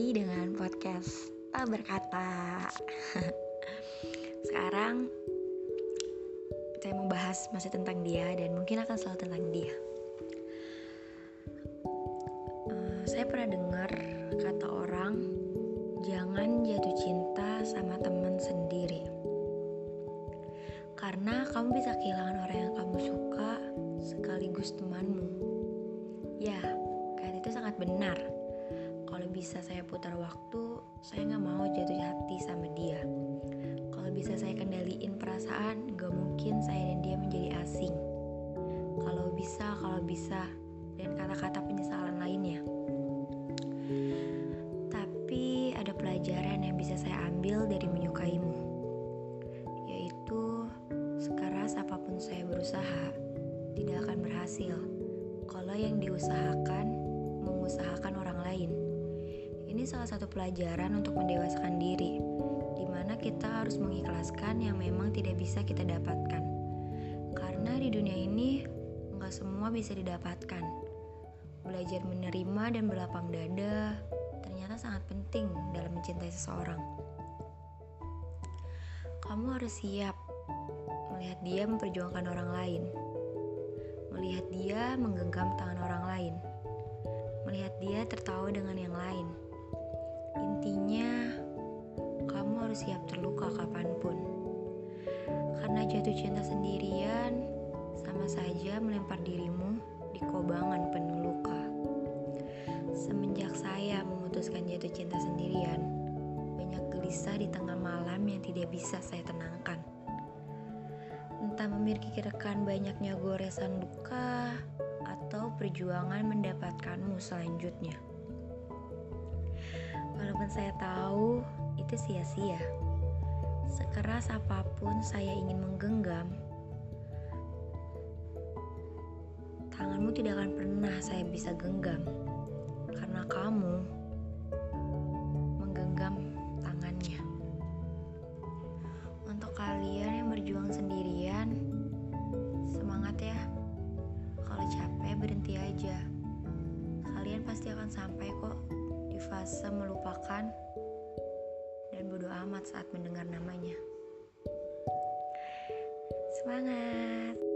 lagi dengan podcast Tak Berkata. Sekarang saya mau bahas masih tentang dia dan mungkin akan selalu tentang dia. Uh, Saya pernah dengar kata orang Jangan jatuh cinta sama teman sendiri. Karena kamu bisa kehilangan orang yang kamu suka sekaligus temanmu benar kalau bisa saya putar waktu, saya nggak mau jatuh hati sama dia. Kalau bisa saya kendaliin perasaan, gak mungkin saya dan dia menjadi asing. Kalau bisa, kalau bisa, dan kata-kata penyesalan lainnya. Tapi ada pelajaran yang bisa saya ambil dari menyukaimu, yaitu sekeras apa pun saya berusaha, tidak akan berhasil. Kalau yang diusahakan mengusahakan orang lain. Ini salah satu pelajaran untuk mendewasakan diri, di mana kita harus mengikhlaskan yang memang tidak bisa kita dapatkan. Karena di dunia ini, nggak semua bisa didapatkan. Belajar menerima dan berlapang dada ternyata sangat penting dalam mencintai seseorang. Kamu harus siap melihat dia memperjuangkan orang lain, melihat dia menggenggam tangan orang lain, dia tertawa dengan yang lain Intinya, kamu harus siap terluka kapan pun. Karena jatuh cinta sendirian, sama saja melempar dirimu di kobangan penuh luka. Semenjak saya memutuskan jatuh cinta sendirian, banyak gelisah di tengah malam yang tidak bisa saya tenangkan. Entah memikirkan banyaknya goresan luka perjuangan mendapatkanmu selanjutnya. Walaupun saya tahu itu sia-sia. Sekeras apa pun saya ingin menggenggam, tanganmu tidak akan pernah saya bisa genggam karena kamu aja. Kalian pasti akan sampai kok fase melupakan dan bodoh amat saat mendengar namanya. Semangat!